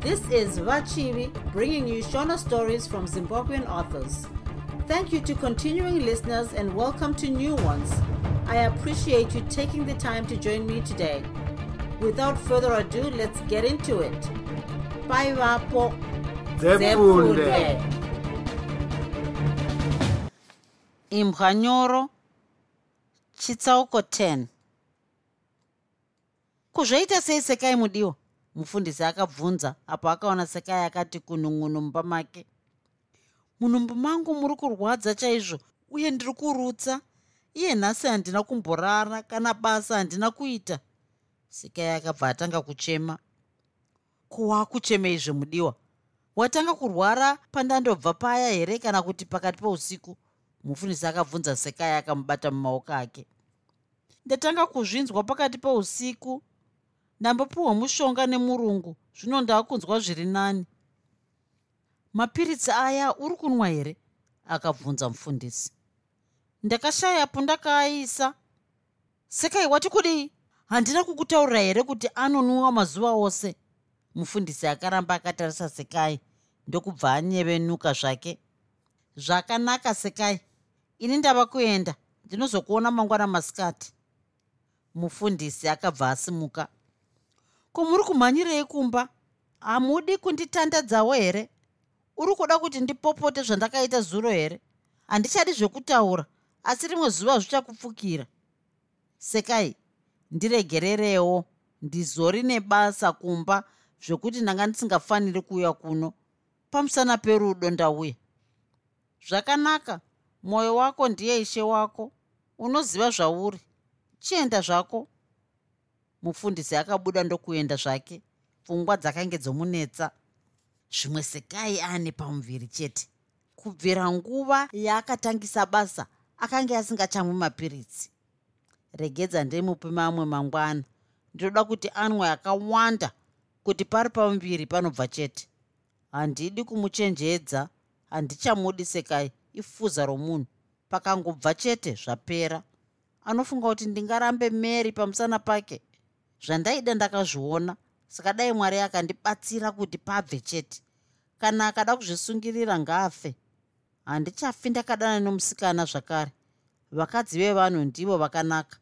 This is Vachivi bringing you Shona stories from Zimbabwean authors. Thank you to continuing listeners and welcome to new ones. I appreciate you taking the time to join me today. Without further ado, let's get into it. Bye, Vapo. Imbwa nyoro chitsauko 10 kuzvoita sei sekai mudiwa mufundisi akabvunza apo akaona sekai akati kunun'unu mumba make? Munhumbu mangu muri kurwadza chaizvo uye ndiri kurutsa. Iye nhasi handina kumborara kana basa handina kuita. Sekai akabva atanga kuchema. Kuwakuchemei zvemudiwa watanga kurwara pandandobva paya here kana kuti pakati pousiku? Mufundisi akabvunza sekai akamubata mumaoko ake. Ndatanga kuzvinzwa pakati peusiku ndambopiwa mushonga nemurungu. Zvino ndaakunzwa zviri nani. Mapiritsi aya uri kunwa here? Akabvunza mufundisi. Ndakashayapo ndakaaisa sekai wati kudii handina kukutaurira here kuti anonwiwa mazuva ose? Mufundisi akaramba akatarisa sekai. Ndokubva anyevenuka zvake. Zvakanaka sekai. Ini ndava kuenda. Ndinozokuona mangwana masikati. Mufundisi akabva asimuka ko muri kumhanyirei kumba? Hamudi kunditandadzawo here? Uri kuda kuti ndipopote zvandakaita zuro here? Handichadi zvekutaura asi rimwe zuva zvichakupfukira sekai ndiregererewo ndizori nebasa kumba zvekuti ndanga ndisingafaniri kuuya kuno. Pamusana perudo ndauya. Zvakanaka mwoyo wako ndiye ishe wako. Unoziva zvauri. Chienda zvako mufundisi akabuda ndokuenda zvake pfungwa dzakange dzomunetsa. Zvimwe sekai ane pamuviri chete. Kubvira nguva yaakatangisa basa akanga asingachamwi mapiritsi. Regedza ndemupe mamwe mangwana. Ndinoda kuti anwe akawanda kuti pari pamuviri panobva chete. Handidi kumuchenjedza handichamudi sekai ifuza romunhu. Pakangobva chete zvapera. Anofunga kuti ndingarambe mary pamusana pake zvandaida ndakazviona. Saka dai mwari akandibatsira kuti pabve chete. Kana akada kuzvisungirira ngaafe. Handichafi ndakadana nomusikana zvakare. Vakadzi vevanhu ndivo vakanaka.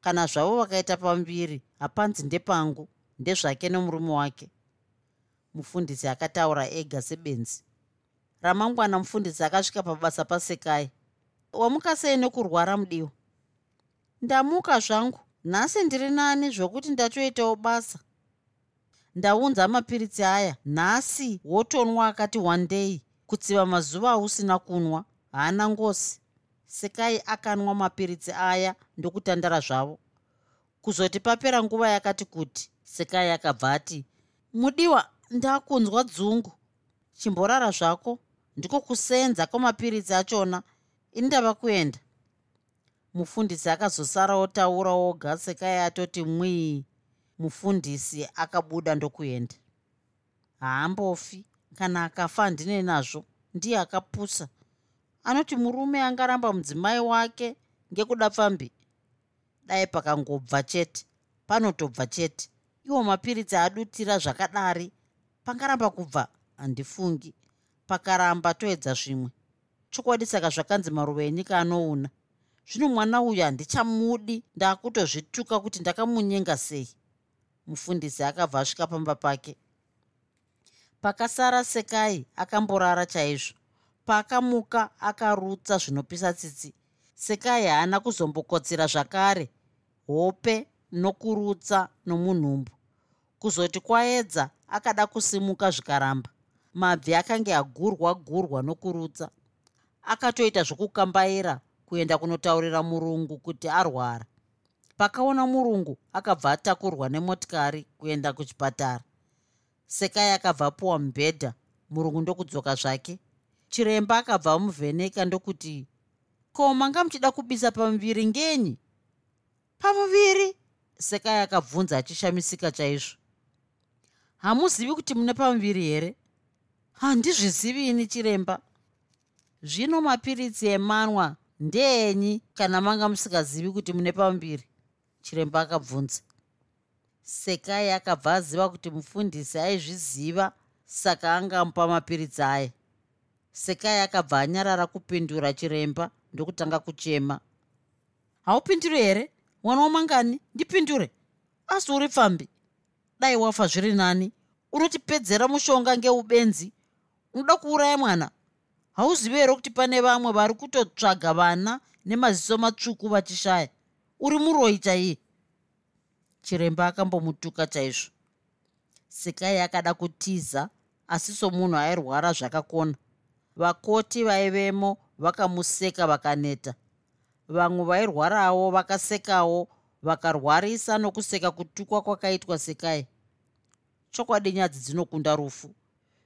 Kana zvavo vakaita pamuviri hapanzi ndepangu ndezvake nomurume wake. Mufundisi akataura ega sebenzi. Ramangwana mufundisi akasvika pabasa pasekai. Wamuka sei nekurwara mudiwa ndamuka zvangu nhasi ndiri nani zvokuti ndatoitawo basa? Ndaunza mapiritsi aya nhasi wotonwa akati one day kutsiva mazuva ausina kunwa haana ngosi. Sekai akanwa mapiritsi aya ndokutandara zvavo. Kuzoti papera nguva yakati kuti sekai akabva ati mudiwa ndakunzwa dzungu. Chimborara zvako ndiko kusenza kwamapiritsi achona. Ini ndava kuenda mufundisi akazosara otaura oga sekai atoti mwii mufundisi akabuda ndokuenda. Haambofi. Kana akafa handine nazvo. Ndiye akapusa. Anoti murume angaramba mudzimai wake ngekuda pfambi. Dai pakangobva chete panotobva chete. Iwo mapiritsi adutira zvakadari. Pangaramba kubva handifungi. Pakaramba toedza zvimwe. Chokwadi saka zvakanzi maruva enyika anouna zvino mwana uyu handichamudi ndaakutozvituka kuti ndakamunyenga sei? Mufundisi akabva asvika pamba pake. Pakasara sekai akamborara chaizvo. Paakamuka akarutsa zvinopisa tsitsi. Sekai haana kuzombokotsera zvakare hope nokurutsa nomunhumbu. Kuzoti kwaedza akada kusimuka zvikaramba. Mabvi akange agurwa gurwa nokurutsa. Akatoita zvokukambaira kuenda kunotaurira murungu kuti arwara. Pakaona murungu akabva atakurwa nemotikari kuenda kuchipatara. Sekai akabva apiwa mubhedha murungu ndokudzoka zvake. Chiremba akabva amuvheneka ndokuti ko manga muchida kubisa pamuviri ngenyi? Pamuviri? Sekai akabvunza achishamisika chaizvo. Hamuzivi kuti mune pamuviri here? Handizvizivi ini chiremba. Zvino mapiritsi emanwa ndeenyi kana manga musingazivi kuti mune pamuviri chiremba akabvunza. Sekai akabva aziva kuti mufundisi aizviziva saka angamupa mapiritsi aya. Sekai akabva anyarara kupindura chiremba ndokutanga kuchema. Haupinduri here? Mwana wamangani ndipindure. Asi uri pfambi. Dai wafa zviri nani. Unotipedzera mushonga ngeubenzi. Unoda kuuraya mwana hauzivi here kuti pane vamwe vari kutotsvaga vana nemaziso matsvuku vachishaya. Uri muroi chaiye? Chiremba akambomutuka chaizvo. Sekai akada kutiza asi somunhu airwara zvakakona. Vakoti vaivemo vakamuseka vakaneta. Vamwe vairwarawo vakasekawo vakarwarisa nokuseka kutukwa kwakaitwa sekai. Chokwadi nyadzi dzinokunda rufu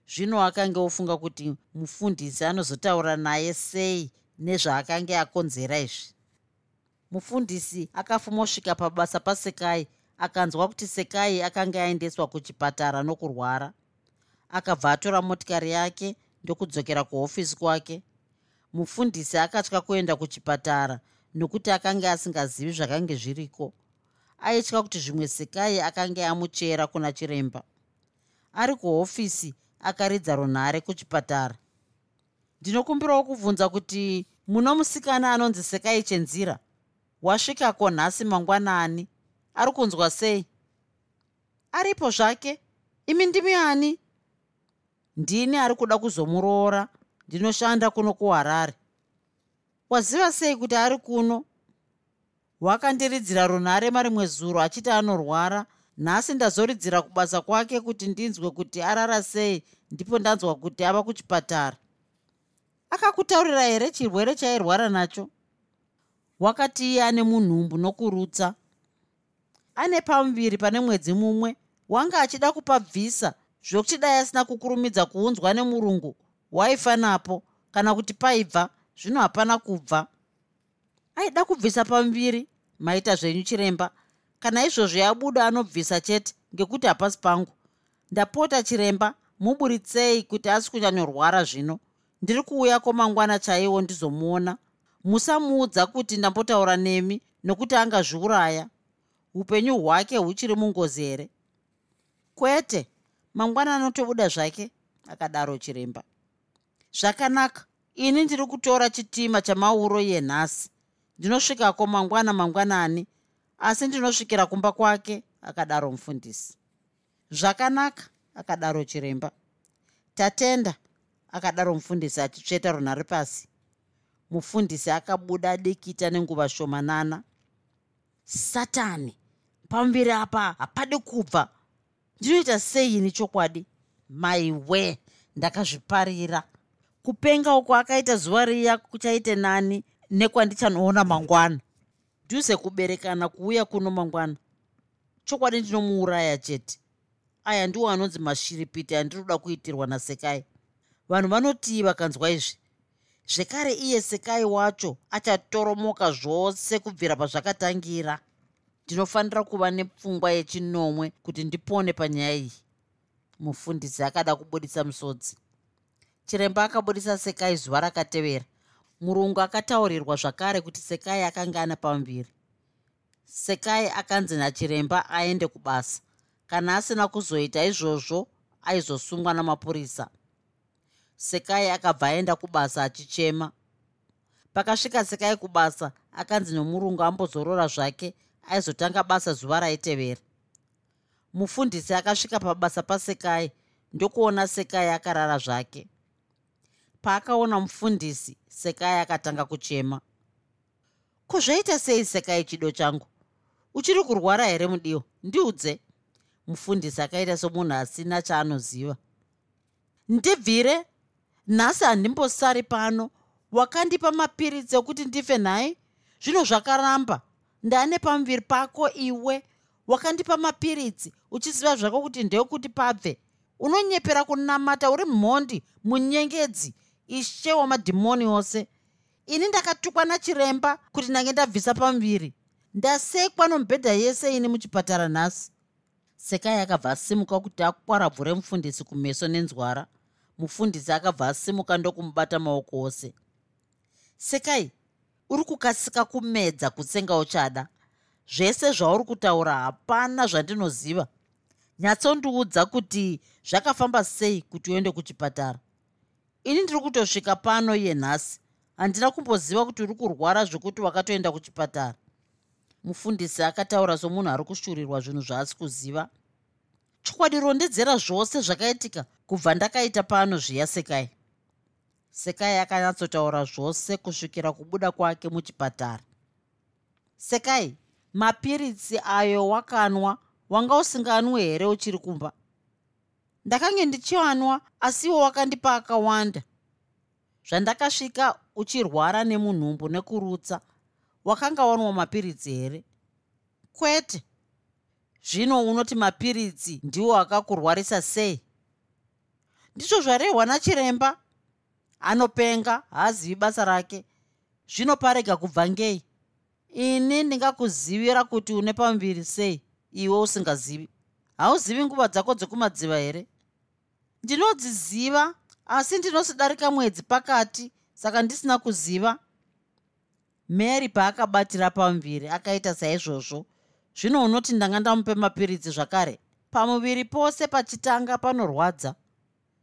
zvino akange ofunga kuti mufundisi anozotaura naye sei nezvaakanga akonzera izvi. Mufundisi akafumosvika pabasa pasekai akanzwa kuti sekai akanga aendeswa kuchipatara nokurwara. Akabva atora motikari yake ndokudzokera kuhofisi kwake. Mufundisi akatya kuenda kuchipatara nokuti akanga asingazivi zvakange zviriko. Aitya kuti zvimwe sekai akanga amuchera kuna chiremba. Ari kuhofisi akaridza runhare kuchipatara. Ndinokumbirawo kubvunza kuti muno musikana anonzi sekai chenzira wasvikako nhasi mangwanani ari kunzwa sei? Aripo zvake? Imi ndimi ani? Ndini ari kuda kuzomuroora ndinoshanda kuno kuharare. Waziva sei kuti ari kuno? Wakandiridzira runhare marimwe zuro achiti anorwara nhasi ndazoridzira kubasa kwake kuti ndinzwe kuti arara sei ndipo ndanzwa kuti ava kuchipatara. Akakutaurira here chirwere chairwara nacho? Wakati iye ane munhumbu nokurutsa ane pamuviri pane mwedzi mumwe wanga achida kupabvisa zvokuti dai asina kukurumidza kuunzwa nemurungu waifa napo kana kuti paibva zvino hapana kubva. Aida kubvisa pamuviri maita zvenyu chiremba kana izvozvo yabuda anobvisa chete ngekuti hapasi pangu. Ndapota chiremba muburitsei kuti asi kunyanyorwara zvino. Ndiri kuuyako mangwana chaiwo ndizomuona. Musamuudza kuti ndambotaura nemi nokuti angazviuraya. Upenyu hwake huchiri mungozi here kwete mangwana anotobuda zvake akadaro chiremba. Zvakanaka ini ndiri kutora chitima chamauro yenhasi. Ndinosvikako mangwana mangwanani asi ndinosvikira kumba kwake akadaro mufundisi. Zvakanaka akadaro chiremba. Tatenda akadaro mufundisi achitsveta runhare pasi mufundisi akabuda dikita nenguva shomanana. Satani pamuviri apa hapadi kubva. Ndinoita sei ini chokwadi? Maiwe ndakazviparira. Kupenga uko akaita zuva riya kuchaite nani nekwandichanoona mangwana dhuze kuberekana kuuya kuno mangwana. Chokwadi ndinomuuraya chete. Aya ndiwo anonzi mashiripiti andiroda kuitirwa nasekai. Vanhu vanotii vakanzwa izvi zvekare iye sekai wacho achatoromoka zvose kubvira pazvakatangira. Ndinofanira kuva nepfungwa yechinomwe kuti ndipone panyaya iyi. Mufundisi akada kubudisa musodzi chiremba akabudisa sekai zuva rakatevera murungu akataurirwa zvakare kuti sekai akanga ana pamuviri sekai akanzi nachiremba aende kubasa. Kana asina kuzoita izvozvo aizosungwa namapurisa. Sekai akabva aenda kubasa achichema. Pakasvika sekai kubasa akanzi nomurungu ambozorora zvake aizotanga basa zuva raitevera. Mufundisi akasvika pabasa pasekai ndokuona sekai akarara zvake paakaona mufundisi sekai akatanga kuchema. Kuzvaita sei sekai chido changu? Uchiri kurwara here mudiwa ndiudze. Mufundisi akaita somunhu asina chaanoziva. Ndibvire. Nhasi handimbosari pano. Wakandipa mapiritsi ekuti ndife nhai? Zvino zvakaramba. Ndane pamuviri pako iwe. Wakandipa mapiritsi. Uchiziva zvako kuti ndeyekuti pabve unonyepera kunamata uri mhondi munyengedzi ishe wamadhimoni ose. Ini ndakatukwa nachiremba kuti ndange ndabvisa pamuviri ndasekwa nomubhedha yese ini muchipatara nhasi. Sekai akabva asimuka kuti akwarabvure mufundisi kumeso nenzwara. Mufundisi akabva asimuka ndokumubata maoko ose. Sekai uri kukasika kumedza kutsenga uchada? Zvese zvauri kutaura hapana zvandinoziva. Nyatsondiudza kuti zvakafamba sei kuti uende kuchipatara ini ndiri kutosvika pano iye nhasi handina kumboziva kuti uri kurwara zvekuti wakatoenda kuchipatara. Mufundisi akataura somunhu ari kushurirwa zvinhu zvaasi kuziva. Chokwadi rondedzera zvose zvakaitika kubva ndakaita pano zviya sekai. Sekai akanyatsotaura zvose kusvikira kubuda kwake muchipatara. Sekai mapiritsi ayo wakanwa wanga usinganwe here uchiri kumba ndakange ndichiwanwa asiwo wakandipa akawanda. Zvandakasvika uchirwara nemunhumbu nekurutsa wakanga wanwa mapiritsi here? Kwete. Zvino unoti mapiritsi ndiwo akakurwarisa sei? Ndizvo zvarehwa nachiremba anopenga haazivi basa rake. Zvino parega kubva ngei? Ini ndingakuzivira kuti une pamuviri sei iwe usingazivi? Hauzivi nguva dzako dzekumadziva here ndinodziziva asi ndinosidarika mwedzi pakati saka ndisina kuziva. Mary paakabatira pamuviri akaita saizvozvo. Zvino unoti ndanga ndamupe mapiritsi zvakare. Pamuviri pose pachitanga panorwadza.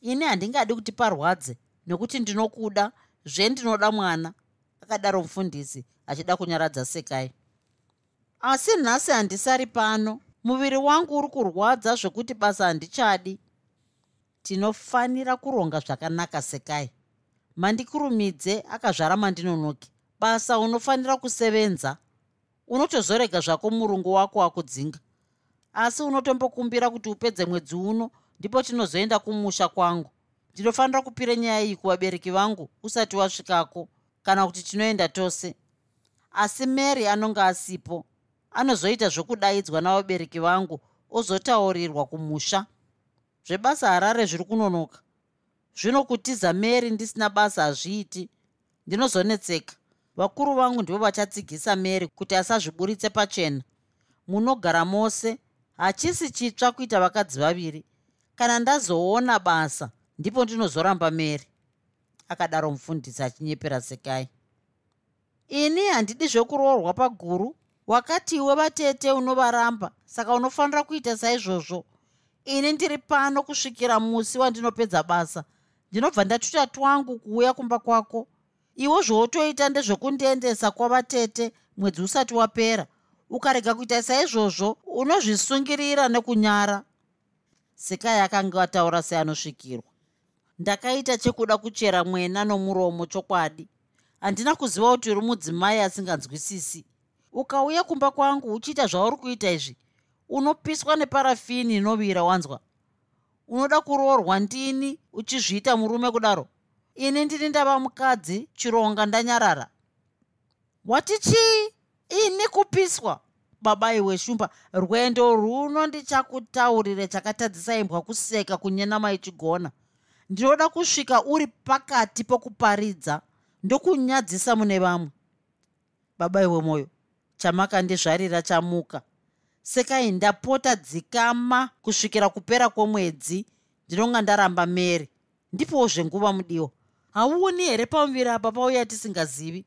Ini handingadi kuti parwadze nekuti ndinokuda zvendinoda mwana akadaro mufundisi achida kunyaradza sekai. Asi nhasi handisari pano. Muviri wangu uri kurwadza zvokuti basa handichadi tinofanira kuronga zvakanaka sekai. Mandikurumidze akazvara mandinonoki. Basa unofanira kusevenza. Unotozorega zvako murungu wako akudzinga asi unotombokumbira kuti upedze mwedzi uno ndipo tinozoenda kumusha kwangu. Ndinofanira kupire nyaya iyi kuvabereki vangu usati wasvikako kana kuti tinoenda tose. Asi mary anonge asipo anozoita zvokudaidzwa navabereki vangu ozotaurirwa kumusha zvebasa harare zviri kunonoka. Zvino kutiza mary ndisina basa hazviiti ndinozonetseka. Vakuru vangu ndivo vachatsigisa mary kuti asazviburitse pachena. Munogara mose hachisi chitsva kuita vakadzi vaviri. Kana ndazoona basa ndipo ndinozoramba mary. Akadaro mufundisi achinyepera sekai. Ini handidi zvekuroorwa paguru wakati iwe vatete unovaramba saka unofanira kuita saizvozvo ini ndiri pano kusvikira musi wandinopedza basa. Ndinobva ndatuta twangu kuuya kumba kwako. Iwo zvootoita ndezvekundiendesa kwavatete mwedzi usati wapera. Ukarega kuita saizvozvo unozvisungirira nekunyara. Sekai akanga ataura seanosvikirwa. Ndakaita chekuda kuchera mwena nomuromo chokwadi. Handina kuziva kuti uri mudzimai asinganzwisisi. Ukauya kumba kwangu uchiita zvauri kuita izvi unopiswa neparafini inovira wanzwa? Unoda kuroorwa ndini uchizviita murume kudaro? Ini ndini ndava mukadzi chironga ndanyarara. Wati chii? Ini kupiswa. Babai weshumba rwendo runo ndichakutaurire chakatadzisa imbwa kuseka kunyenama ichigona. Ndinoda kusvika uri pakati pokuparidza ndokunyadzisa mune vamwe. Babai wemwoyo chamakandizvarira chamuka sekai ndapota dzikama kusvikira kupera kwomwedzi ndinonga ndaramba mary ndipowo zvenguva mudiwa hauoni here pamuviri apa pauya tisingazivi?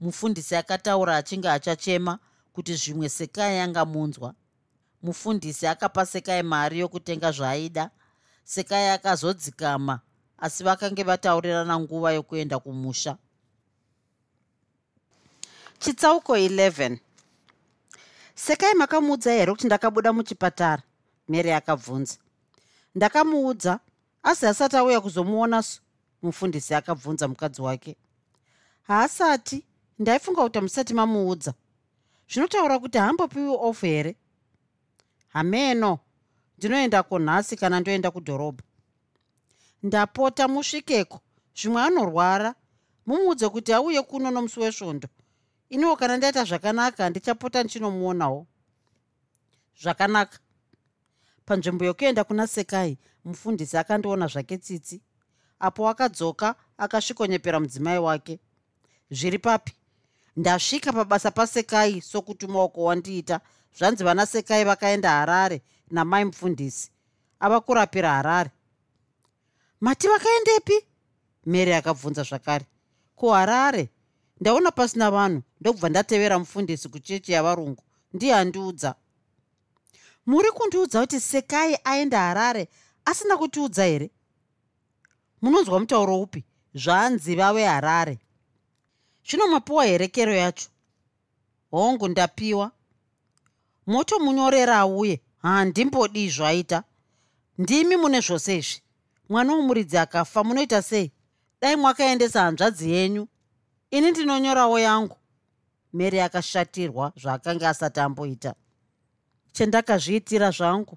Mufundisi akataura achinge achachema kuti zvimwe sekai angamunzwa mufundisi akapa sekai mari yokutenga zvaaida sekai akazodzikama asi vakange vataurirana nguva yokuenda kumusha. Chitsauko 11 sekai makamuudza here kuti ndakabuda muchipatara? Mary akabvunza. Ndakamuudza asi asati auya kuzomuonaso mufundisi akabvunza mukadzi wake. Haasati ndaifunga kuti hamusati mamuudza. Zvinotaura kuti hambopiwi ofu here? Hameno. Ndinoendako nhasi kana ndoenda kudhorobha. Ndapota musvikeko zvimwe anorwara. Mumuudze kuti auye kuno nomusi wesvondo iniwo kana ndaita zvakanaka ndichapota ndichinomuonawo. Zvakanaka. Panzvimbo yokuenda kuna sekai mufundisi akandiona zvake tsitsi. Apo akadzoka akasvikonyepera mudzimai wake. Zviri papi. Ndasvika pabasa pasekai sokuti maoko wandiita. Zvanzi vana sekai vakaenda harare namai mufundisi. Ava kurapira harare. Mati vakaendepi? Mary akabvunza zvakare. Kuharare ndaona pasina vanhu ndokubva ndatevera mufundisi kuchechi yavarungu. Ndiye andiudza. Muri kundiudza kuti sekai aenda harare asina kutiudza here? Munonzwa mutauro upi? Zvanzi vave harare. Zvino mapiwa herekero yacho. Hongu ndapiwa. Motomunyorera auye. Handimbodi zvaita. Ndimi mune zvose izvi. Mwana womuridzi akafa munoita sei? Dai mwakaendesa hanzvadzi yenyu. Ini ndinonyorawo yangu mary akashatirwa zvaakanga asati amboita. Chendakazviitira zvangu.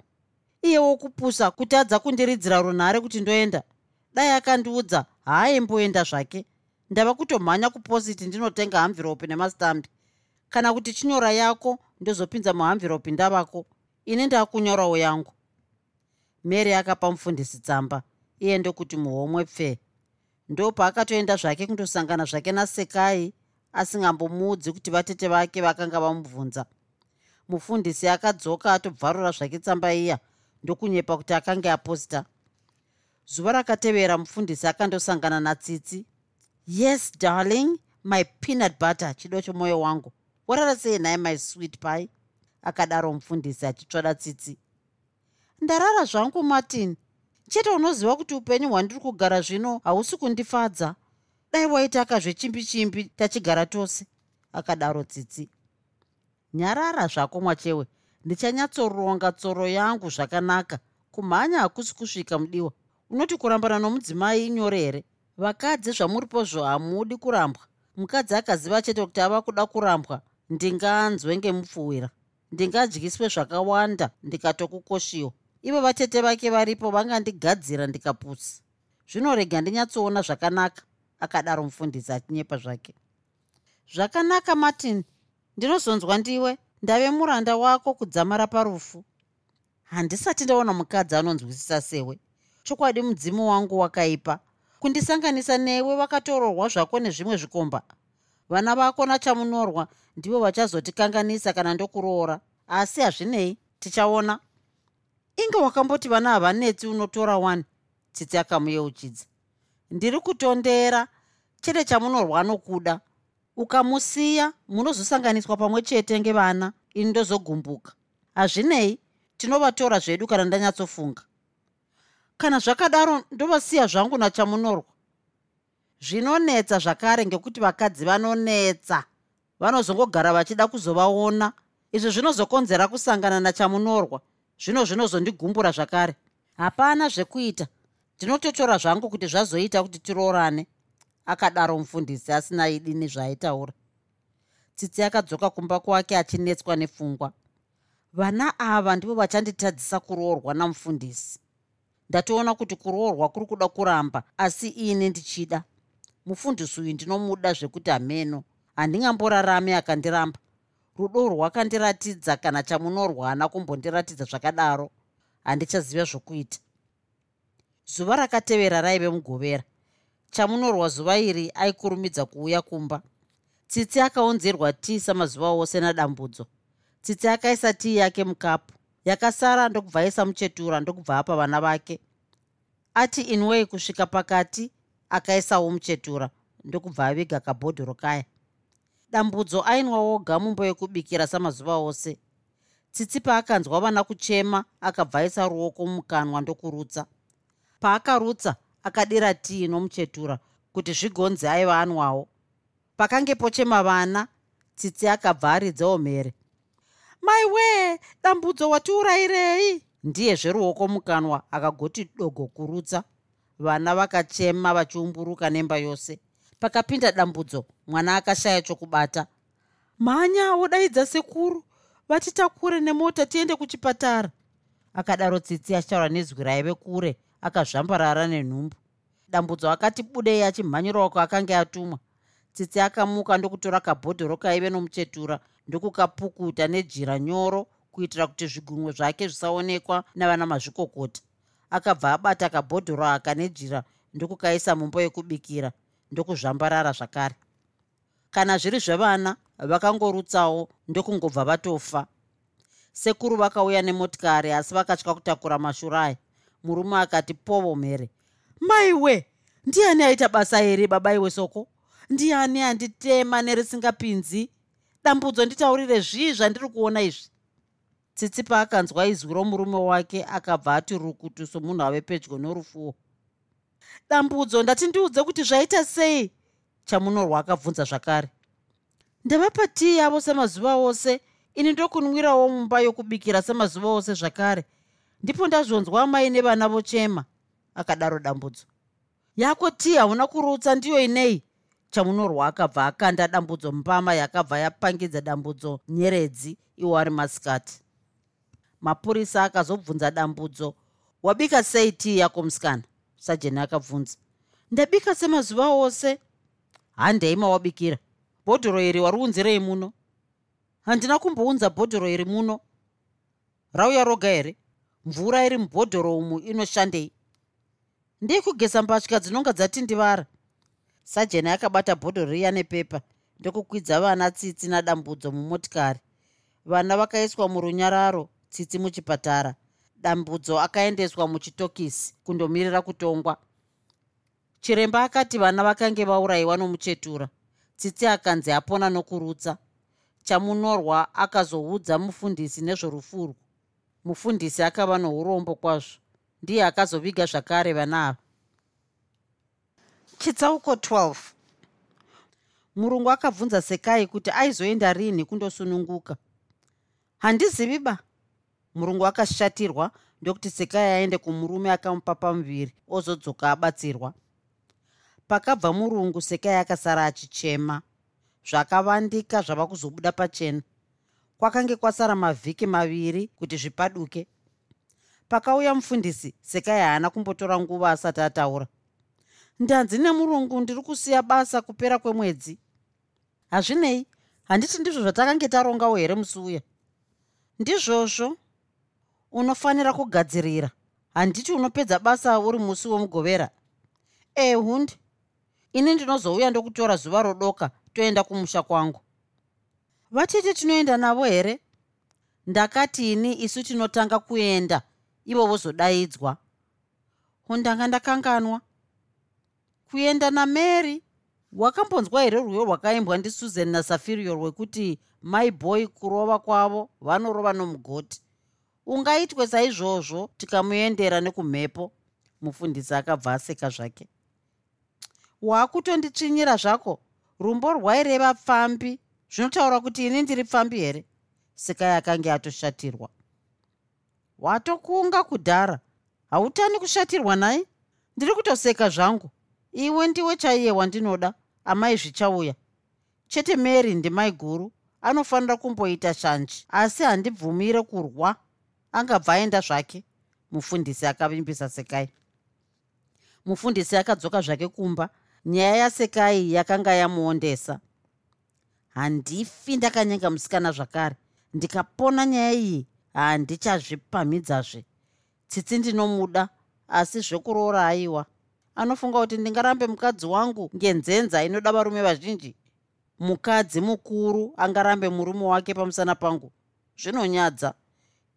Iyewo kupusa kutadza kundiridzira runhare kuti ndoenda. Dai akandiudza haaimboenda zvake. Ndava kutomhanya kupositi ndinotenga hamviropi nemastambi kana kuti chinyora yako ndozopinza muhamviropi ndavako. Ini ndakunyorawo yangu. Mary akapa mufundisi tsamba. Iye ndokuti muhomwe pfe. Ndo paakatoenda zvake kundosangana zvake nasekai asingambomuudzi kuti vatete vake vakanga vamubvunza mufundisi akadzoka atobvarura zvake tsamba iya ndokunyepa kuti akanga aposta. Zuva rakatevera mufundisi akandosangana natsitsi. Yes darling my peanut butter chido chomwoyo wangu. Warara sei nhaye my sweet pie? Akadaro mufundisi achitsvada tsitsi. Ndarara zvangu martin. Chete unoziva kuti upenyu hwandiri kugara zvino hausi kundifadza dai waitaka zvechimbi chimbi tachigara tose. Akadaro tsitsi. Nyarara zvako mwachewe. Ndichanyatsoronga tsoro yangu zvakanaka. Kumhanya hakusi kusvika mudiwa. Unoti kurambana nomudzimai inyore here? Vakadzi zvamuripozvo hamudi kurambwa. Mukadzi akaziva chete kuti ava kuda kurambwa. Ndinganzwe ngemupfuwira. Ndingadyiswe zvakawanda ndikatokukoshiwa. Ivo vatete vake varipo vangandigadzira ndikapusi zvinorega ndinyatsoona zvakanaka akadaro mufundisi achinyepa zvake. Zvakanaka martin ndinozonzwa ndiwe ndave muranda wako kudzamara parufu. Handisati ndaona mukadzi anonzwisisa sewe. Chokwadi mudzimu wangu wakaipa. Kundisanganisa newe vakatorohwa zvako nezvimwe zvikomba. Vana vako nachamunorwa ndivo vachazotikanganisa kana ndokuroora. Asi hazvinei tichaona. Inge wakamboti vana havanetsi unotora one tsitsi akamuyeuchidza ndiri kutondera chete chamunorwa nokuda ukamusiya munozosanganiswa pamwe chete ngevana ini ndozogumbuka. Hazvinei tinovatora zvedu kana ndanyatsofunga. Kana zvakadaro ndovasiya zvangu nachamunorwa. Zvinonetsa zvakare ngekuti vakadzi vanonetsa vanozongogara vachida kuzovaona. Izvi zvinozokonzera kusangana nachamunorwa zvino zvinozondigumbura zvakare. Hapana zvekuita. Ndinototora zvangu kuti zvazoita kuti tiroorane akadaro mufundisi asina idini zvaaitaura tsitsi akadzoka kumba kwake achinetswa nepfungwa vana ava ndivo vachanditadzisa kuroorwa namufundisi ndatoona kuti kuroorwa kuri kuda kuramba asi ini ndichida. Mufundisi uyu ndinomuda zvekuti hameno handingamborarami akandiramba. Rudo rwakandiratidza kana chamunorwa haana kumbondiratidza zvakadaro. Handichaziva zvokuita. Zuva rakatevera raive mugovera chamunorwa zuva iri aikurumidza kuuya kumba. Tsitsi akaunzirwa tii samazuva ose nadambudzo. Tsitsi akaisa tii yake mukapu. Yakasara ndokubva aisa muchetura ndokubva apa vana vake. Ati inwei kusvika pakati akaisawo muchetura ndokubva aviga kabhodhoro kaya dambudzo ainwa woga mumbo yekubikira samazuva ose. Tsitsi paakanzwa vana kuchema akabva aisa ruoko mumukanwa ndokurutsa. Paakarutsa akadira tii nomuchetura kuti zvigonzi aiva anwawo. Pakange pochema vana tsitsi akabva aridzawo mhere maiwe dambudzo watiurayirei ndiye zveruoko mukanwa akagoti dogo kurutsa. Vana vakachema vachiumburuka nemba yose. Pakapinda dambudzo mwana akashaya chokubata. Mhanya wodaidza sekuru. Vatitakure nemota tiende kuchipatara. Akadaro tsitsi achitaura nezwi raive kure akazvambarara nenhumbu. Dambudzo akati budei achimhanyirawo kwaakanga atumwa. Tsitsi akamuka ndokutora kabhodhoro kaive nomuchetura ndokukapukuta nejira nyoro kuitira kuti zvigunwe zvake zvisaonekwa navana mazvikokota. Akabva abata kabhodhoro aka nejira ndokukaisa mumbo yekubikira ndokuzvambarara zvakare. Kana zviri zvevana vakangorutsawo ndokungobva vatofa. Sekuru vakauya nemotikari asi vakatya kutakura mashurayi murume akati povo mhere. Maiwe ndiani aita basa here babaiwe soko? Ndiani anditema nerisingapinzi? Dambudzo nditaurire zvii zvandiri kuona izvi? Tsitsi paakanzwa izwi romurume wake akabva ati rukutu somunhu ave pedyo norufuwo. Dambudzo ndati ndiudze kuti zvaita sei? Chamunorwa akabvunza zvakare. Ndavapa tii yavo semazuva ose? Ini ndokunwirawo mumba yokubikira semazuva ose zvakare ndipo ndazvonzwa mai nevana vochema akadaro dambudzo. Yako tii hauna kurutsa ndiyo inei? Chamunorwa akabva akanda dambudzo mbama yakabva yapangidza dambudzo nyeredzi iwo ari masikati. Mapurisa akazobvunza dambudzo wabika sei tii yako musikana? Sajeni akabvunza ndabika semazuva ose. Handei mawabikira? Bhodhoro iri wari unzirei muno? Handina kumbounza bhodhoro iri muno. Rauya roga here mvura iri mubhodhoro umu inoshandei? Ndei kugesa mbatya dzinonga dzatindivara sajeni akabata bhodhoro riya nepepa ndokukwidza vana tsitsi nadambudzo mumotikari. Vana vakaiswa murunyararo tsitsi muchipatara. Dambudzo akaendeswa muchitokisi kundomirira kutongwa. Chiremba akati vana vakange vaurayiwa nomuchetura tsitsi akanzi apona nokurutsa. Chamunorwa akazoudza mufundisi nezvorufurwu mufundisi akava nourombo kwazvo ndiye akazoviga zvakare vana ava. Chitsauko 12 murungu akabvunza sekai kuti aizoenda rini kundosununguka. Handizivi ba? Murungu akashatirwa ndokuti sekai aende kumurume akamupa pamuviri ozodzoka abatsirwa. Pakabva murungu sekai akasara achichema. Zvakavandika zvava kuzobuda pachena kwakange kwasara mavhiki maviri kuti zvipaduke. Pakauya mufundisi sekai haana kumbotora nguva asati ataura. Ndanzi nemurungu ndiri kusiya basa kupera kwemwedzi. Hazvinei handiti ndizvo zvatakange tarongawo here musi uya? Ndizvozvo unofanira kugadzirira. Handiti unopedza basa uri musi womugovera. Ehundi ini ndinozouya ndokutora zuva rodoka toenda kumusha kwangu vatete tinoenda navo here? Ndakati ini isu tinotanga kuenda ivo vozodaidzwa. Hundanga ndakanganwa. Kuenda namary wakambonzwa here rwiyo rwakaimbwa ndisusan nasafirior rwekuti my boy kurova kwavo vanorova nomugoti. Ungaitwe saizvozvo tikamuendera nekumhepo. Mufundisi akabva aseka zvake. Waakutonditsvinyira zvako? Rumbo rwaireva pfambi zvinotaura kuti ini ndiri pfambi here? Sekai akange atoshatirwa. Watokunga kudhara. Hautani kushatirwa nai? Ndiri kutoseka zvangu. Iwe ndiwe chaiye wandinoda. Amai zvichauya. Chete mary ndimai guru anofanira kumboita shanji? Asi handibvumire kurwa. Angabva aenda zvake. Mufundisi akavimbisa sekai. Mufundisi akadzoka zvake kumba. Nyaya yasekai yakanga yamuondesa handifi ndakanyenga musikana zvakare. Ndikapona nyaya iyi handichazvipamhidzazve. Tsitsi ndinomuda asi zvekuroora aiwa anofunga kuti ndingarambe mukadzi wangu ngenzenza inoda varume vazhinji. Mukadzi mukuru angarambe murume wake pamusana pangu. Zvinonyadza.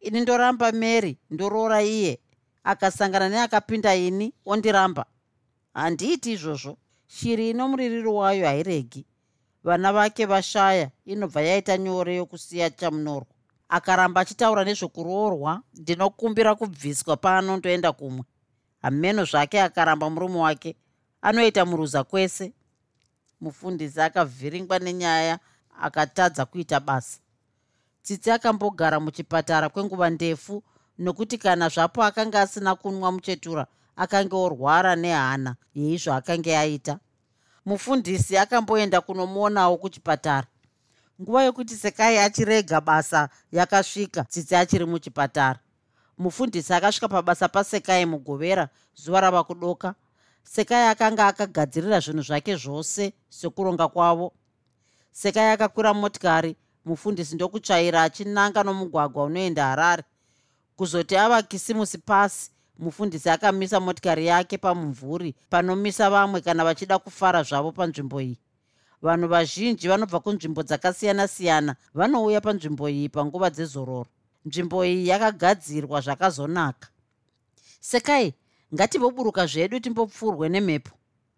Ini ndoramba mary ndoroora iye. Akasangana neakapinda ini ondiramba. Handiiti izvozvo. Shiri ino muririro wayo hairegi vana vake vashaya. Inobva yaita nyore yokusiya chamunorwa. Akaramba achitaura nezvekuroorwa ndinokumbira kubviswa paanondoenda kumwe. Hameno zvake akaramba murume wake anoita muruza kwese. Mufundisi akavhiringwa nenyaya akatadza kuita basa. Tsitsi akambogara muchipatara kwenguva ndefu nokuti kana zvapo akanga asina kunwa muchetura akange orwara nehana yeizvo akange aita mufundisi akamboenda kunomuonawo kuchipatara. Nguva yokuti sekai achirega basa yakasvika tsitsi achiri muchipatara. Mufundisi akasvika pabasa pasekai mugovera zuva rava kudoka. Sekai akanga akagadzirira zvinhu zvake zvose sekuronga kwavo. Sekai akakwira motikari mufundisi ndokutsvaira achinanga nomugwagwa unoenda harare. Kuzoti ava kisimusi pasi mufundisi akamisa motikari yake pamumvuri panomisa vamwe kana vachida kufara zvavo panzvimbo iyi. Vanhu vazhinji vanobva kunzvimbo dzakasiyana-siyana vanouya panzvimbo iyi panguva dzezororo. Nzvimbo iyi yakagadzirwa zvakazonaka. Sekai ngatimboburuka zvedu timbopfurwe nemhepo.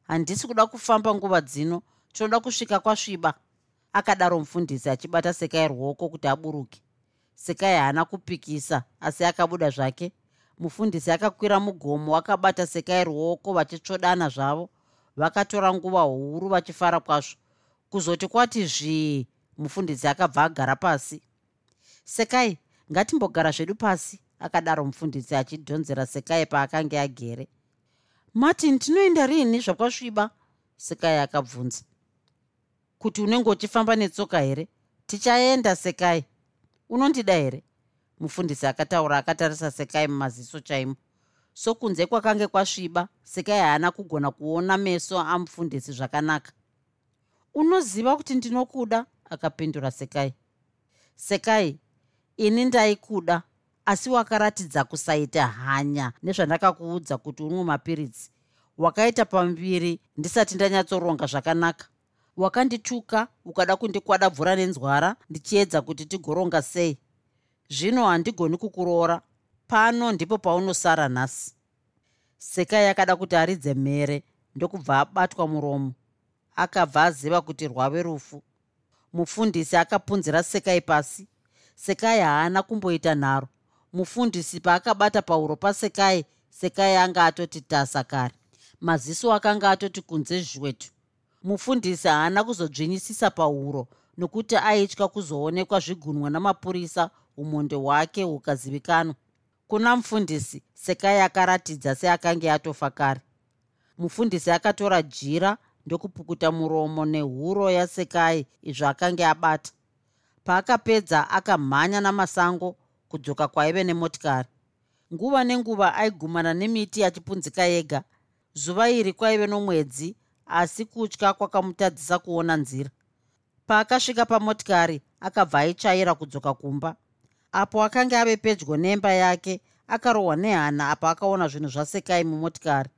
Handisi kuda kufamba nguva dzino tinoda kusvika kwasviba akadaro mufundisi achibata sekai ruoko kuti aburuke. Sekai haana kupikisa asi akabuda zvake mufundisi akakwira mugomo akabata sekai ruoko vachitsvodana zvavo vakatora nguva huru vachifara kwazvo. Kuzoti kwati zvii mufundisi akabva agara pasi. Sekai ngatimbogara zvedu pasi akadaro mufundisi achidhonzera sekai paakanga agere. Martin tinoenda rini zvakwasviba sekai akabvunza. Kuti unenge uchifamba netsoka here? Tichaenda sekai. Unondida here mufundisi akataura akatarisa sekai mumaziso chaimo. Sokunze kwakange kwasviba sekai haana kugona kuona meso amufundisi zvakanaka. Unoziva kuti ndinokuda? Akapindura sekai. Sekai ini ndaikuda asi wakaratidza kusaita hanya nezvandakakuudza kuti unwe mapiritsi. Wakaita pambiri ndisati ndanyatsoronga zvakanaka. Wakandituka ukada kundikwadabvura nenzwara ndichiedza kuti tigoronga sei zvino handigoni kukuroora. Pano ndipo paunosara nhasi. Sekai akada kuti aridze mhere ndokubva abatwa muromo. Akabva aziva kuti rwave rufu. Mufundisi akapunzira sekai pasi. Sekai haana kumboita nharo. Mufundisi paakabata pauro pasekai sekai anga atoti tasa kare maziso akanga atoti kunze zhwetu mufundisi haana kuzodzvinyisisa pauro nokuti aitya kuzoonekwa zvigunwa namapurisa umhondo hwake hukazivikanwa kuna mufundisi sekai akaratidza seakanga atofa kare mufundisi akatora jira ndokupukuta muromo nehuro yasekai izvo akanga abata. Paakapedza akamhanya namasango kudzoka kwaive nemotikari. Nguva nenguva aigumana nemiti achipunzika yega. Zuva iri kwaive nomwedzi asi kutya kwakamutadzisa kuona nzira. Paakasvika pamotikari akabva aitsvaira kudzoka kumba apo akanga ave pedyo nemba yake akarohwa nehana apo akaona zvinhu zvasekai mumotikari.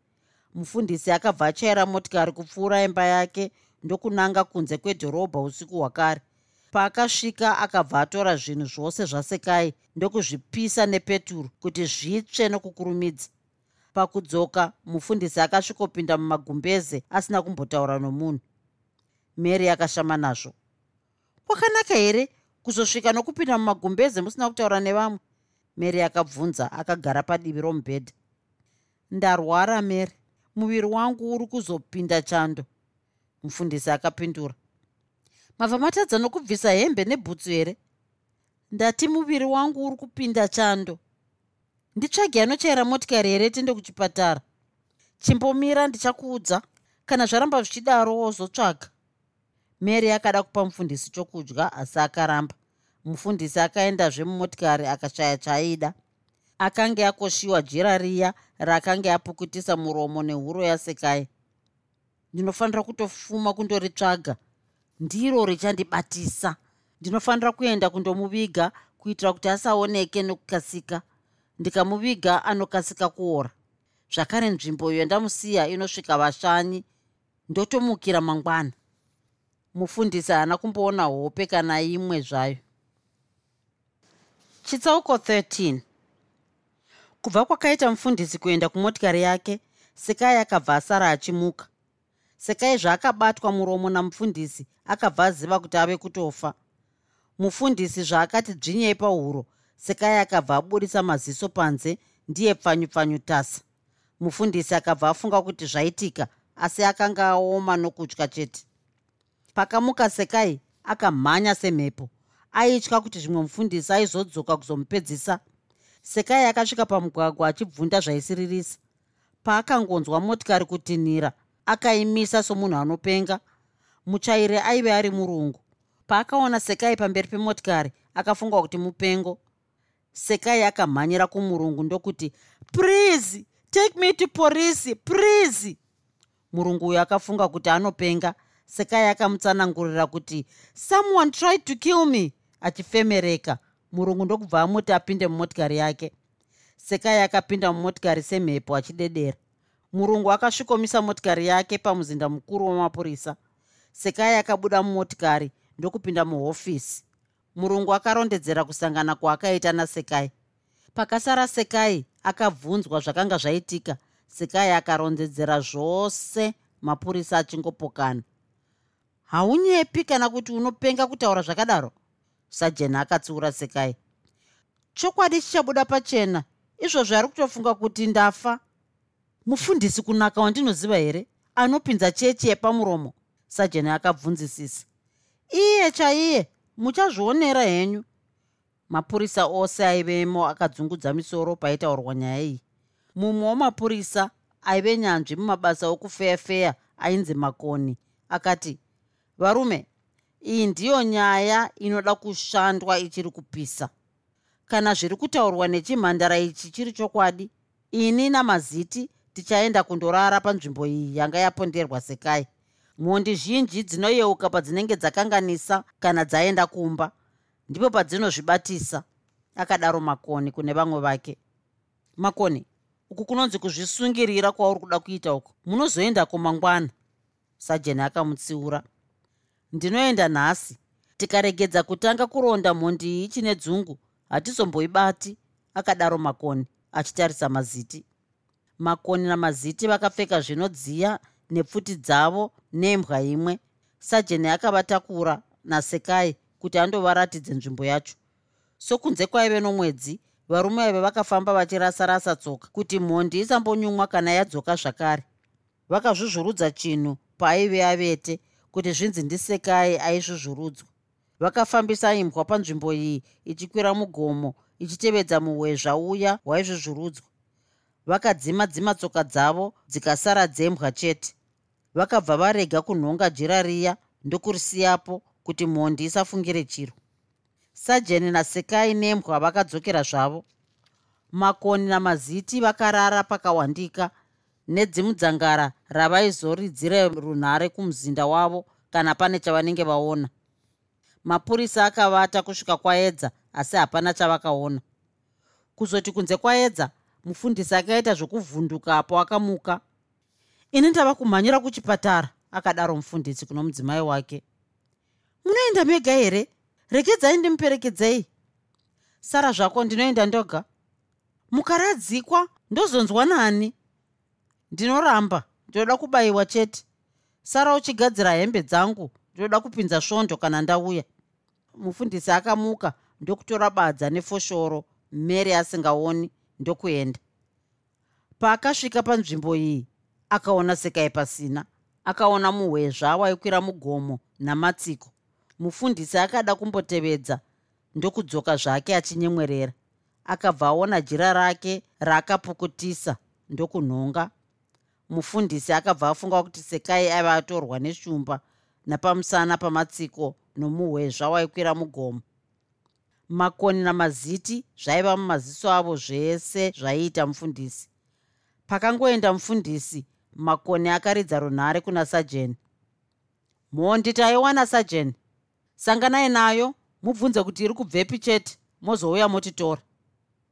Mufundisi akabva achaira motikari kupfuura imba yake ndokunanga kunze kwedhorobha usiku hwakare. Paakasvika akabva atora zvinhu zvose zvasekai ndokuzvipisa nepeturu kuti zvitsve nokukurumidza. Pakudzoka mufundisi akasvikopinda mumagumbeze asina kumbotaura nomunhu. Mary akashama nazvo. Kwakanaka here kuzosvika nokupinda mumagumbeze musina kutaura nevamwe mary akabvunza akagara padivi romubhedha. Ndarwara mary. Muviri wangu uri kuzopinda chando mufundisi akapindura. Mabva matadza nokubvisa hembe nebhutsu here? Ndati muviri wangu uri kupinda chando. Nditsvage anochaira motikari here tiende kuchipatara? Chimbomira ndichakuudza. Kana zvaramba zvichidaro wozotsvaga mary akada kupa mufundisi chokudya asi akaramba. Mufundisi akaendazve mumotikari akashaya chaaida akange akoshiwa jira riya rakange apukutisa muromo nehuro yasekai. Ndinofanira kutofuma kundoritsvaga. Ndiro richandibatisa. Ndinofanira kuenda kundomuviga kuitira kuti asaoneke nokukasika. Ndikamuviga anokasika kuora. Zvakare nzvimbo iyo ndamusiya inosvika vashanyi. Ndotomukira mangwana mufundisi haana kumboona hope kana imwe zvayo. Chitsauko 13 kubva kwakaita mufundisi kuenda kumotikari yake sekai akabva asara achimuka. Sekai zvaakabatwa muromo namufundisi akabva aziva kuti ave kutofa. Mufundisi zvaakati dzvinyei pahuro sekai akabva aburisa maziso panze ndiye pfanyupfanyu tasa. Mufundisi akabva afunga kuti zvaitika asi akanga aoma nokutya chete pakamuka sekai akamhanya semhepo. Aitya kuti zvimwe mufundisi aizodzoka kuzomupedzisa. Sekai akasvika pamugwagwa achibvunda zvaisiririsa. Paakangonzwa motikari kutinhira akaimisa somunhu anopenga. Muchairi aive ari murungu. Paakaona sekai pamberi pemotikari akafunga kuti mupengo. Sekai akamhanyira kumurungu ndokuti please take me to porisi please. Murungu uyo akafunga kuti anopenga sekai akamutsanangurira kuti someone tried to kill me achifemereka. Murungu ndokubva amuti apinde mumotikari yake. Sekai akapinda mumotikari semhepo achidedera. Murungu akasvikomisa motikari yake pamuzinda mukuru wemapurisa sekai akabuda mumotikari ndokupinda muhofisi. Murungu akarondedzera kusangana kwaakaita nasekai pakasara sekai akabvunzwa zvakanga zvaitika. Sekai akarondedzera zvose mapurisa achingopokana haunyepi kana kuti unopenga kutaura zvakadaro? Sajeni akatsiura sekai. Chokwadi chichabuda pachena. Izvozvo ari kutofunga kuti ndafa. Mufundisi kunaka wandinoziva here? Anopinza chechi yepamuromo. Sajeni akabvunzisisa. Iye chaiye muchazvionera henyu. Mapurisa ose aivemo akadzungudza misoro paitaurwa nyaya iyi. Mumwe wamapurisa aive nyanzvi mumabasa okufeyafeya ainzi makoni. Akati varume iyi ndiyo nyaya inoda kushandwa ichiri kupisa. Kana zviri kutaurwa nechimhandara ichi chiri chokwadi ini namaziti tichaenda kundorara panzvimbo iyi yanga yaponderwa sekai. Mhondi zhinji dzinoyeuka padzinenge dzakanganisa kana dzaenda kumba ndipo padzinozvibatisa akadaro makoni kune vamwe vake. Makoni uku kunonzi kuzvisungirira kwauri kuda kuita uku. Munozoendako mangwana sajeni akamutsiura ndinoenda nhasi. Tikaregedza kutanga kuronda mhondi iyi chine dzungu hatizomboibati akadaro makoni achitarisa maziti. Makoni namaziti vakapfeka zvinodziya nepfuti dzavo nembwa imwe. Sajeni akavatakura nasekai kuti andovaratidze nzvimbo yacho. Sokunze kwaive nomwedzi varume vaive vakafamba vachirasa-rasa tsoka kuti mhondi isambonyumwa kana yadzoka zvakare. Vakazvuzvurudza chinhu paaive avete kuti zvinzi ndisekai aizvuzvurudzwa vakafambisa imbwa panzvimbo iyi ichikwira mugomo ichitevedza muhwezva uya hwaizvuzvurudzwa vakadzima dzima tsoka dzavo dzikasara dzembwa chete. Vakabva varega kunhonga jira riya ndokurisiyapo kuti mhondi isafungire chiro. Sajeni nasekai nembwa vakadzokera zvavo. Makoni namaziti vakarara pakawandika nedzimudzangara ravaizoridzire runhare kumuzinda wavo kana pane chavanenge vaona. Mapurisa akavata kusvika kwaedza asi hapana chavakaona. Kuzoti kunze kwaedza mufundisi akaita zvokuvhundukapo akamuka. Ini ndava kumhanyira kuchipatara akadaro mufundisi kuno mudzimai wake. Munoenda mega here? Regedzai ndimuperekedzei. Sara zvako ndinoenda ndoga. Mukaradzikwa ndozonzwa nani ndinoramba ndinoda kubayiwa chete. Sara uchigadzira hembe dzangu ndinoda kupinza svondo kana ndauya. Mufundisi akamuka ndokutora badza nefoshoro mary asingaoni ndokuenda. Paakasvika panzvimbo iyi akaona sekai pasina akaona muhwezva waikwira mugomo namatsiko. Mufundisi akada kumbotevedza ndokudzoka zvake achinyemwerera. Akabva aona jira rake raakapukutisa ndokunhonga mufundisi akabva afunga kuti sekai aiva atorwa neshumba napamusana pamatsiko nomuhwezva waikwira mugomo. Makoni namaziti zvaiva mumaziso avo zvese zvaiita mufundisi. Pakangoenda mufundisi makoni akaridza runhare kuna sajeni. Mhondi taiwana sajeni. Sanganai nayo mubvunze kuti iri kubvepi chete mozouya motitora.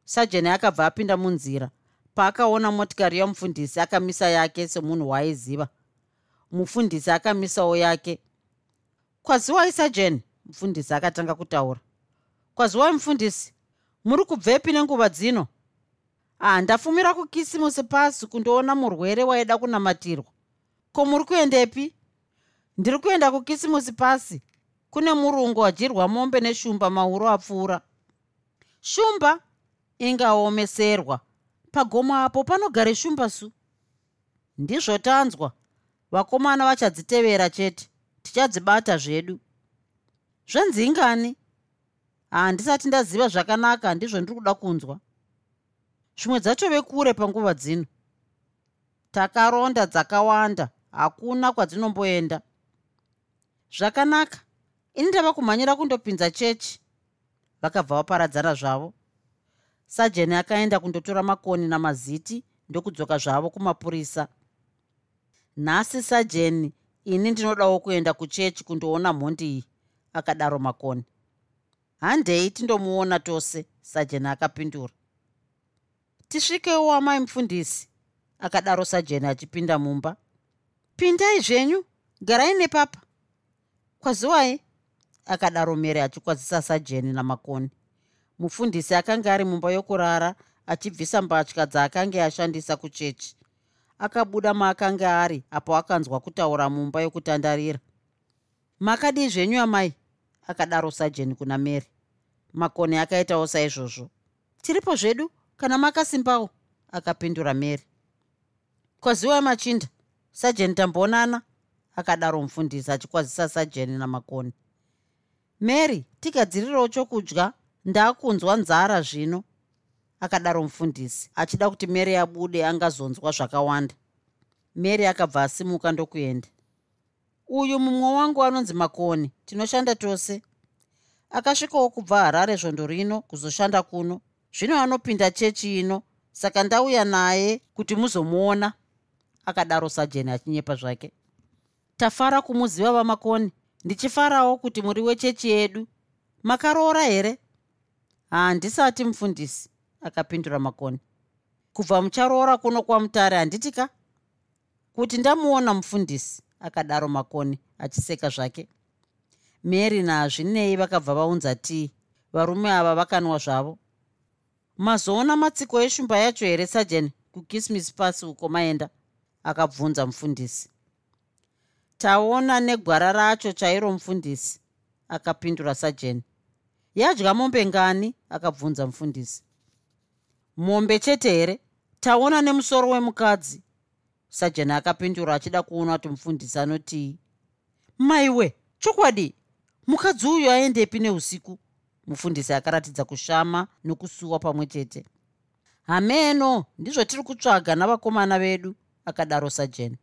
Sajeni akabva apinda munzira paakaona motikari yamufundisi akamisa yake semunhu waaiziva. Mufundisi akamisawo yake. Kwaziwai sajeni mufundisi akatanga kutaura. Kwaziwai mufundisi muri kubvepi nenguva dzino? Ah ndafumira kukisimusi pasi kundoona murwere waida kunamatirwa. Ko muri kuendepi? Ndiri kuenda kukisimusi pasi kune murungu wadyirwa mombe neshumba mauro apfuura. Shumba ingaomeserwa pagomo apo panogare shumba su. Ndizvo tanzwa. Vakomana vachadzitevera chete. Tichadzibata zvedu. Zvenzingani? Handisati ndaziva zvakanaka ndizvo ndiri kuda kunzwa. Zvimwe dzatove kure panguva dzino. Takaronda dzakawanda hakuna kwadzinomboenda zvakanaka. Ini ndava kumhanyira kundopinza chechi. Vakabva vaparadzana zvavo sajeni akaenda kundotora makoni namaziti ndokudzoka zvavo kumapurisa. Nhasi sajeni ini ndinodawo kuenda kuchechi kundoona mhondi iyi akadaro makoni. Handei tindomuona tose sajeni akapindura. Tisvikewo amai mufundisi akadaro sajeni achipinda mumba. Pindai zvenyu garai nepapa. Kwaziwai akadaro mere achikwazisa sajeni namakoni mufundisi akanga ari mumba yokurara achibvisa mbatya dzaakanga ashandisa kuchechi. Akabuda maakanga ari apo akanzwa kutaura mumba yokutandarira. Makadii zvenyu amai akadaro sajeni kuna mary. Makoni akaitawo saizvozvo. Tiripo zvedu kana makasimbawo? Akapindura mary. Kwaziwa machinda. Sajeni tamboonana? Akadaro mufundisi achikwazisa sajeni namakoni mary tigadzirirewo chokudya ndaakunzwa nzara zvino akadaro mufundisi achida kuti mary abude angazonzwa zvakawanda. Mary akabva asimuka ndokuenda. Uyu mumwe wangu anonzi makoni tinoshanda tose. Akasvikawo kubva harare zvondo rino kuzoshanda kuno. Zvino anopinda chechi ino saka ndauya naye kuti muzomuona. Akadaro sajeni achinyepa zvake. Tafara kumuziva vamakoni ndichifarawo kuti muri wechechi yedu. Makaroora here handisati mufundisi akapindura makoni. Kubva mucharoora kuno kwamutare handitika kuti ndamuona mufundisi akadaro makoni achiseka zvake. Mary naazvinei vakabva vaunza tii? Varume ava vakanwa zvavo. Mazoona matsiko eshumba yacho here sajeni kukismis pasi uko maenda akabvunza mufundisi taona negwara racho chairo mufundisi akapindura sajeni yadya mombe ngani? Akabvunza mufundisi. Mombe chete here? Taona nemusoro wemukadzi. Sajeni akapindura achida kuona kuti mufundisi anotii maiwe chokwadi? Mukadzi uyu aendepi neusiku? Mufundisi akaratidza kushama nokusuwa pamwe chete. Hameno ndizvo tiri kutsvaga navakomana vedu akadaro sajeni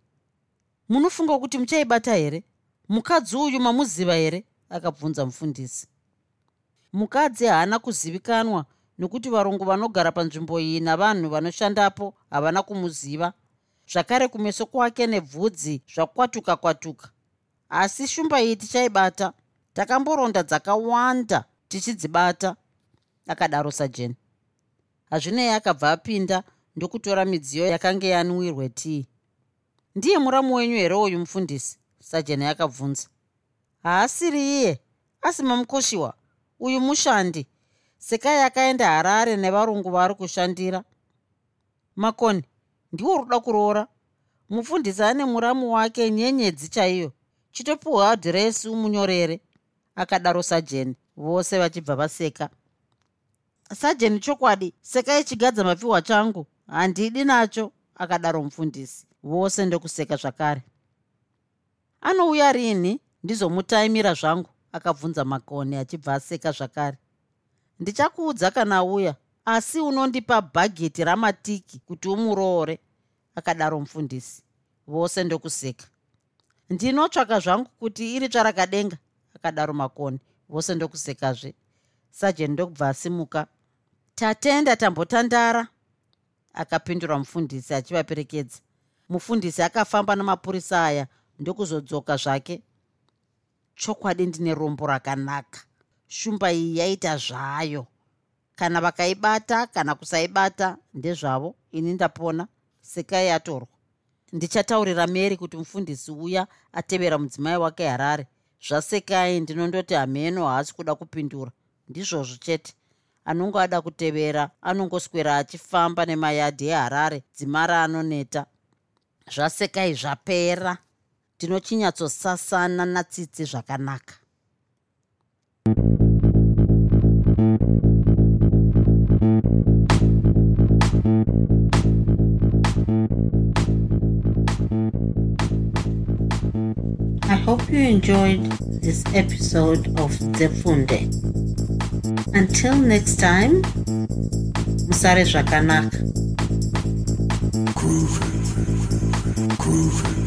munofunga kuti muchaibata here? Mukadzi uyu mamuziva here? akabvunza mufundisi mukadzi haana kuzivikanwa nokuti varongo vanogara panzvimbo iyi navanhu vanoshandapo havana kumuziva. Zvakare kumeso kwake nebvudzi zvakwatuka kwatuka. Asi shumba iyi tichaibata. Takamboronda dzakawanda tichidzibata akadaro sajeni. Hazvinei akabva apinda ndokutora midziyo yakanga yanwirwe tii. Ndiye muramu wenyu here uyu mufundisi? Sajeni akabvunza. Haasiri iye asi mamukoshiwa uyu mushandi. Sekai akaenda harare nevarungu vari kushandira. Makoni ndiwo ruda kuroora. Mufundisi ane muramu wake nyenyedzi chaiyo. Chitopiwa adhiresi umunyorere. Akadaro sajeni vose vachibva vaseka. Sajeni chokwadi sekai chigadza mapfihwa changu. Handidi nacho akadaro mufundisi. Vose ndokuseka zvakare. Anouya rini ndizomutaimira zvangu akabvunza makoni achibva aseka zvakare. Ndichakuudza kana auya asi unondipa bhageti ramatiki kuti umuroore akadaro mufundisi. Vose ndokuseka. Ndinotsvaka zvangu kuti iri tsvarakadenga akadaro makoni vose ndokusekazve. Sajeni ndokubva asimuka. Tatenda tambotandara akapindura mufundisi achivaperekedza. Mufundisi akafamba namapurisa aya ndokuzodzoka zvake chokwadi ndine rombo rakanaka. Shumba iyi yaita zvayo. Kana vakaibata kana kusaibata ndezvavo. Ini ndapona sekai yatorwa ndichataurira mary kuti mufundisi uya atevera mudzimai wake harare. Zvasekai ndinondoti hameno haasi kuda kupindura. Ndizvozvo chete. Anonge ada kutevera anongoswera achifamba nemayadhi eharare dzimara anoneta. Zvasekai zvapera ndinochinyatsosasana natsitsi zvakanaka I hope you enjoyed this episode of Zefunde. Until next time, Musare Zvakanaka. Groovy, groovy.